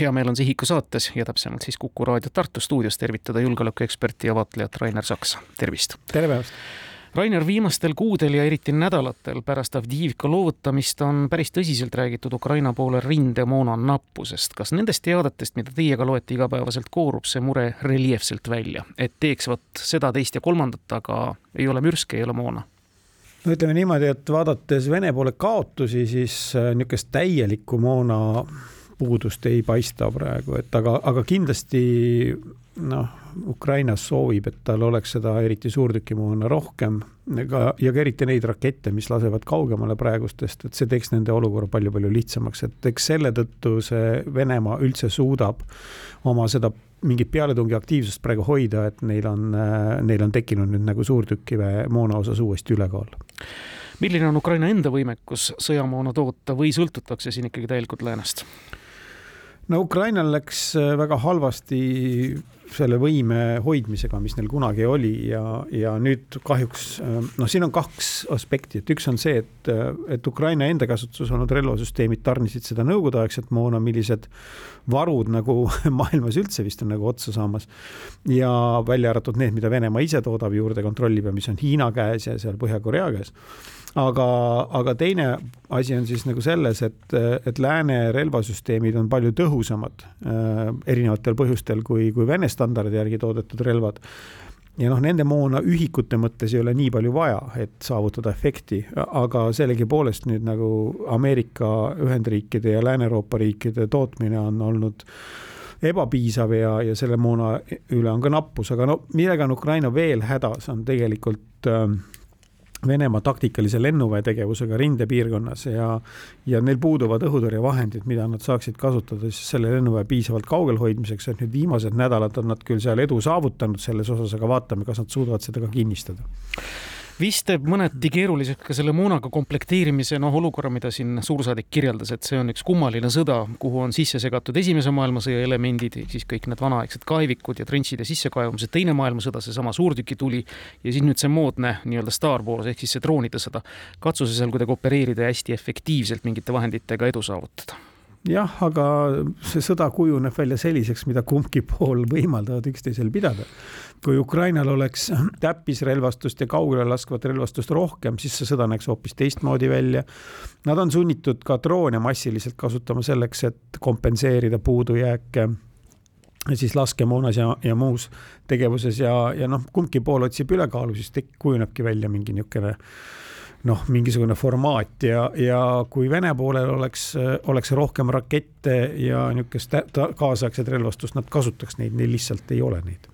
hea meel on Sihiku saates ja täpsemalt siis Kuku raadio Tartu stuudios tervitada julgeolekueksperti ja vaatlejat Rainer Saksa, tervist! tere päevast! Rainer, viimastel kuudel ja eriti nädalatel pärast Avdiivka loovutamist on päris tõsiselt räägitud Ukraina poole rindemoona nappusest. kas nendest teadetest, mida teiega loete igapäevaselt, koorub see mure reljeefselt välja, et teeks vot seda, teist ja kolmandat, aga ei ole mürske, ei ole moona? no ütleme niimoodi, et vaadates Vene poole kaotusi, siis äh, niisugust täielikku moona puudust ei paista praegu, et aga, aga kindlasti noh, Ukrainas soovib, et tal oleks seda eriti suurtükimoona rohkem, ega ja ka eriti neid rakette, mis lasevad kaugemale praegustest, et see teeks nende olukorra palju-palju lihtsamaks, et eks selle tõttu see Venemaa üldse suudab oma seda mingit pealetungi aktiivsust praegu hoida, et neil on, neil on tekkinud nüüd nagu suurtükiväe moona osas uuesti ülekaal milline on Ukraina enda võimekus sõjamoona toota või sõltutakse siin ikkagi täielikult läänest? No Ukrainal läks äh, väga halvasti selle võime hoidmisega, mis neil kunagi oli ja, ja nüüd kahjuks äh, noh, siin on kaks aspekti, et üks on see, et, äh, et Ukraina enda käsutuses olnud relvasüsteemid tarnisid seda nõukogudeaegset moona, millised varud nagu maailmas üldse vist on nagu otsa saamas. ja välja arvatud need, mida Venemaa ise toodab juurde, kontrollib ja mis on Hiina käes ja seal Põhja-Korea käes aga, aga teine asi on siis nagu selles, et, et lääne relvasüsteemid on palju tõhusamad äh, erinevatel põhjustel kui, kui Vene standardi järgi toodetud relvad. Ja noh, nende moona ühikute mõttes ei ole nii palju vaja, et saavutada efekti, aga sellegipoolest nüüd nagu Ameerika Ühendriikide ja Lääne-Euroopa riikide tootmine on olnud ebapiisav ja, ja selle moona üle on ka nappus, aga no millega on Ukraina veel hädas, on tegelikult äh, Venemaa taktikalise lennuväe tegevusega rindepiirkonnas ja, ja neil puuduvad õhutõrjevahendid, mida nad saaksid kasutada siis selle lennuväe piisavalt kaugel hoidmiseks, et nüüd viimased nädalad on nad küll seal edu saavutanud selles osas, aga vaatame, kas nad suudavad seda ka kinnistada vist teeb mõneti keeruliseks ka selle moonaga komplekteerimise noh, olukorra, mida siin suursaadik kirjeldas, et see on üks kummaline sõda, kuhu on sisse segatud Esimese maailmasõja elemendid, ehk siis kõik need vanaaegsed kaevikud ja trentšid ja sissekaevumised, Teine maailmasõda, seesama suurtükituli ja siis nüüd see moodne nii-öelda Star Wars ehk siis see droonide sõda. katsuse seal kuidagi opereerida ja hästi efektiivselt mingite vahenditega edu saavutada jah, aga see sõda kujuneb välja selliseks, mida kumbki pool võimaldavad üksteisel pidada. kui Ukrainal oleks täppisrelvastust ja kaugele laskvat relvastust rohkem, siis see sõda näeks hoopis teistmoodi välja. Nad on sunnitud ka droone massiliselt kasutama selleks, et kompenseerida puudujääke siis laskemoonas ja, ja muus tegevuses ja, ja noh, kumbki pool otsib ülekaalu, siis tek-, kujunebki välja mingi niisugune noh, mingisugune formaat ja, ja kui Vene poolel oleks, oleks rohkem rakette ja niisugust kaasaegset relvastust, nad kasutaks neid, neil lihtsalt ei ole neid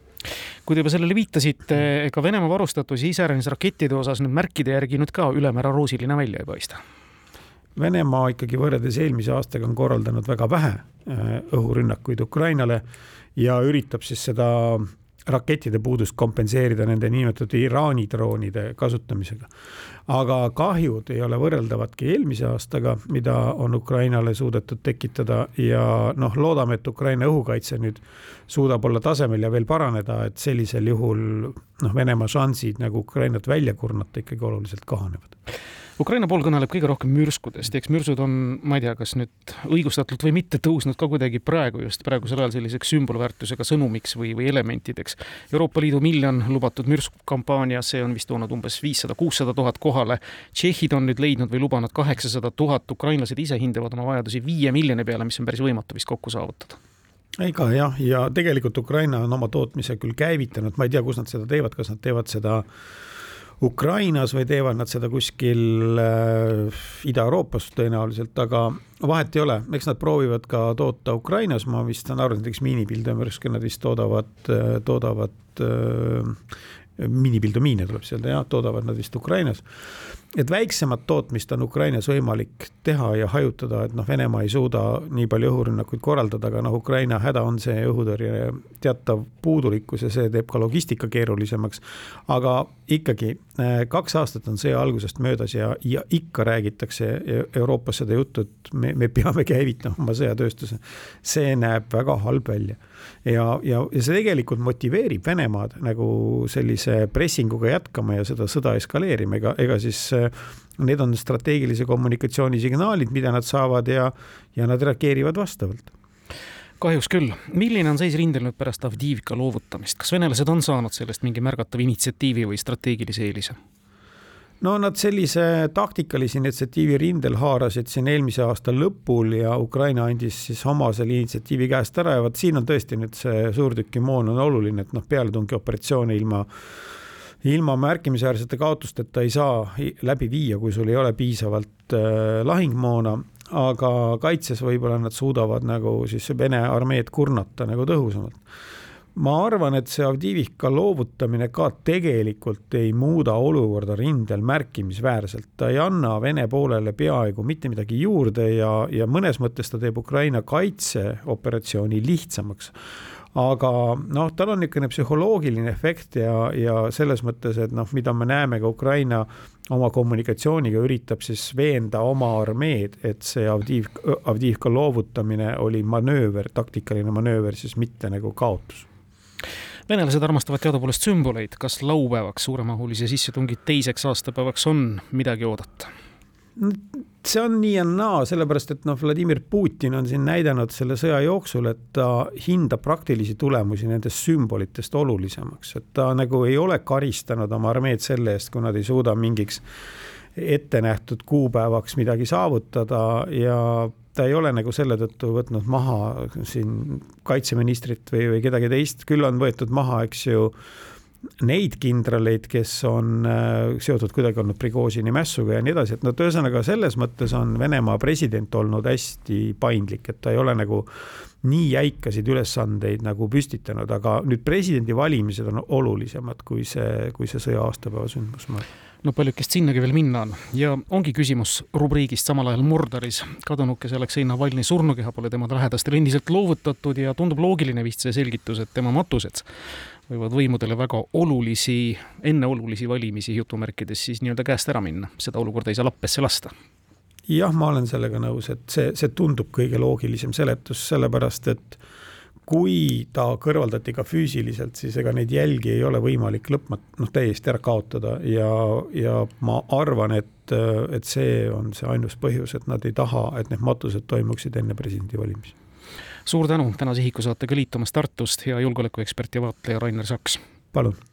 kui te juba sellele viitasite, ega Venemaa varustatus iseäranis rakettide osas nüüd märkide järgi nüüd ka ülemäära roosiline välja ei paista? Venemaa ikkagi võrreldes eelmise aastaga on korraldanud väga vähe äh, õhurünnakuid Ukrainale ja üritab siis seda rakettide puudust kompenseerida nende niinimetatud Iraani droonide kasutamisega. aga kahjud ei ole võrreldavadki eelmise aastaga, mida on Ukrainale suudetud tekitada ja noh, loodame, et Ukraina õhukaitse nüüd suudab olla tasemel ja veel paraneda, et sellisel juhul noh, Venemaa šansid nagu Ukrainat välja kurnata ikkagi oluliselt kahanevad Ukraina pool kõneleb kõige rohkem mürskudest, eks mürsud on, ma ei tea, kas nüüd õigustatult või mitte, tõusnud ka kuidagi praegu just praegusel ajal selliseks sümbolväärtusega sõnumiks või, või elementideks. Euroopa Liidu miljon lubatud mürskkampaania, see on vist toonud umbes viissada, kuussada tuhat kohale. tšehhid on nüüd leidnud või lubanud kaheksasada tuhat, ukrainlased ise hindavad oma vajadusi viie miljoni peale, mis on päris võimatu vist kokku saavutada ega jah, ja tegelikult Ukraina on oma tootmise küll käivitanud, ma ei tea, kus nad seda teevad, kas nad teevad seda äh, Ukrainas või teevad nad seda kuskil äh, Ida-Euroopas tõenäoliselt, aga vahet ei ole, eks nad proovivad ka toota Ukrainas, ma vist saan aru, näiteks miinipildumürske nad vist toodavad, äh, toodavad miinipildumiine tuleb sealt jah, toodavad nad vist Ukrainas et väiksemat tootmist on Ukrainas võimalik teha ja hajutada, et noh, Venemaa ei suuda nii palju õhurünnakuid korraldada, aga noh, Ukraina häda on see õhutõrje teatav puudulikkus ja see teeb ka logistika keerulisemaks. aga ikkagi äh, kaks aastat on sõja algusest möödas ja, ja ikka räägitakse Euroopas seda juttu, et me, me peame käivitama oma sõjatööstuse. see näeb väga halb välja ja, ja, ja see tegelikult motiveerib Venemaad nagu sellise pressinguga jätkama ja seda sõda eskaleerima, ega, ega siis need on strateegilise kommunikatsiooni signaalid, mida nad saavad ja, ja nad reageerivad vastavalt kahjuks küll. milline on seis rindel nüüd pärast Avdiivka loovutamist, kas venelased on saanud sellest mingi märgatava initsiatiivi või strateegilise eelise? No nad sellise taktikalise initsiatiivi rindel haarasid siin eelmise aasta lõpul ja Ukraina andis siis oma selle initsiatiivi käest ära ja vot siin on tõesti nüüd see suurtükimoon on oluline, et noh, pealetungioperatsioone ilma ilma märkimisväärsete kaotusteta ei saa läbi viia, kui sul ei ole piisavalt äh, lahingmoona, aga kaitses võib-olla nad suudavad nagu siis Vene armeed kurnata nagu tõhusamalt ma arvan, et see Avdivika loovutamine ka tegelikult ei muuda olukorda rindel märkimisväärselt, ta ei anna Vene poolele peaaegu mitte midagi juurde ja, ja mõnes mõttes ta teeb Ukraina kaitseoperatsiooni lihtsamaks. Aga noh, tal on niisugune psühholoogiline efekt ja, ja selles mõttes, et noh, mida me näeme ka Ukraina oma kommunikatsiooniga üritab siis veenda oma armeed, et see Avdiivka, Avdiivka loovutamine oli manööver, taktikaline manööver, siis mitte nagu kaotus venelased armastavad teadupoolest sümboleid, kas laupäevaks suuremahulise sissetungi teiseks aastapäevaks on midagi oodata? see on nii ja naa, sellepärast et noh, Vladimir Putin on siin näidanud selle sõja jooksul, et ta hindab praktilisi tulemusi nendest sümbolitest olulisemaks, et ta nagu ei ole karistanud oma armeed selle eest, kui nad ei suuda mingiks ette nähtud kuupäevaks midagi saavutada ja ta ei ole nagu selle tõttu võtnud maha siin kaitseministrit või, või kedagi teist, küll on võetud maha, eks ju, neid kindraleid, kes on äh, seotud kuidagi olnud Prigožini mässuga ja nii edasi, et et ühesõnaga selles mõttes on Venemaa president olnud hästi paindlik, et ta ei ole nagu nii jäikasid ülesandeid nagu püstitanud, aga nüüd presidendivalimised on olulisemad kui see, kui see sõja aastapäeva sündmus, no paljukest sinnagi veel minna on. Ja ongi küsimus rubriigist samal ajal Murdaris. kadunukese Aleksei Navalnõi surnukeha pole tema lähedastele endiselt loovutatud ja tundub loogiline vist see selgitus, et tema matused võivad võimudele väga olulisi, enneolulisi valimisi jutumärkides siis nii-öelda käest ära minna, seda olukorda ei saa lappesse lasta. Jah, ma olen sellega nõus, et see, see tundub kõige loogilisem seletus, sellepärast et kui ta kõrvaldati ka füüsiliselt, siis ega neid jälgi ei ole võimalik lõpmat-, noh, täiesti ära kaotada. Ja, ja ma arvan, et, et see on see ainus põhjus, et nad ei taha, et need matused toimuksid enne presidendivalimisi. Suur tänu tänase Ihiku saatega liitumast Tartust, hea julgeolekuekspert ja vaatleja Rainer Saks! palun!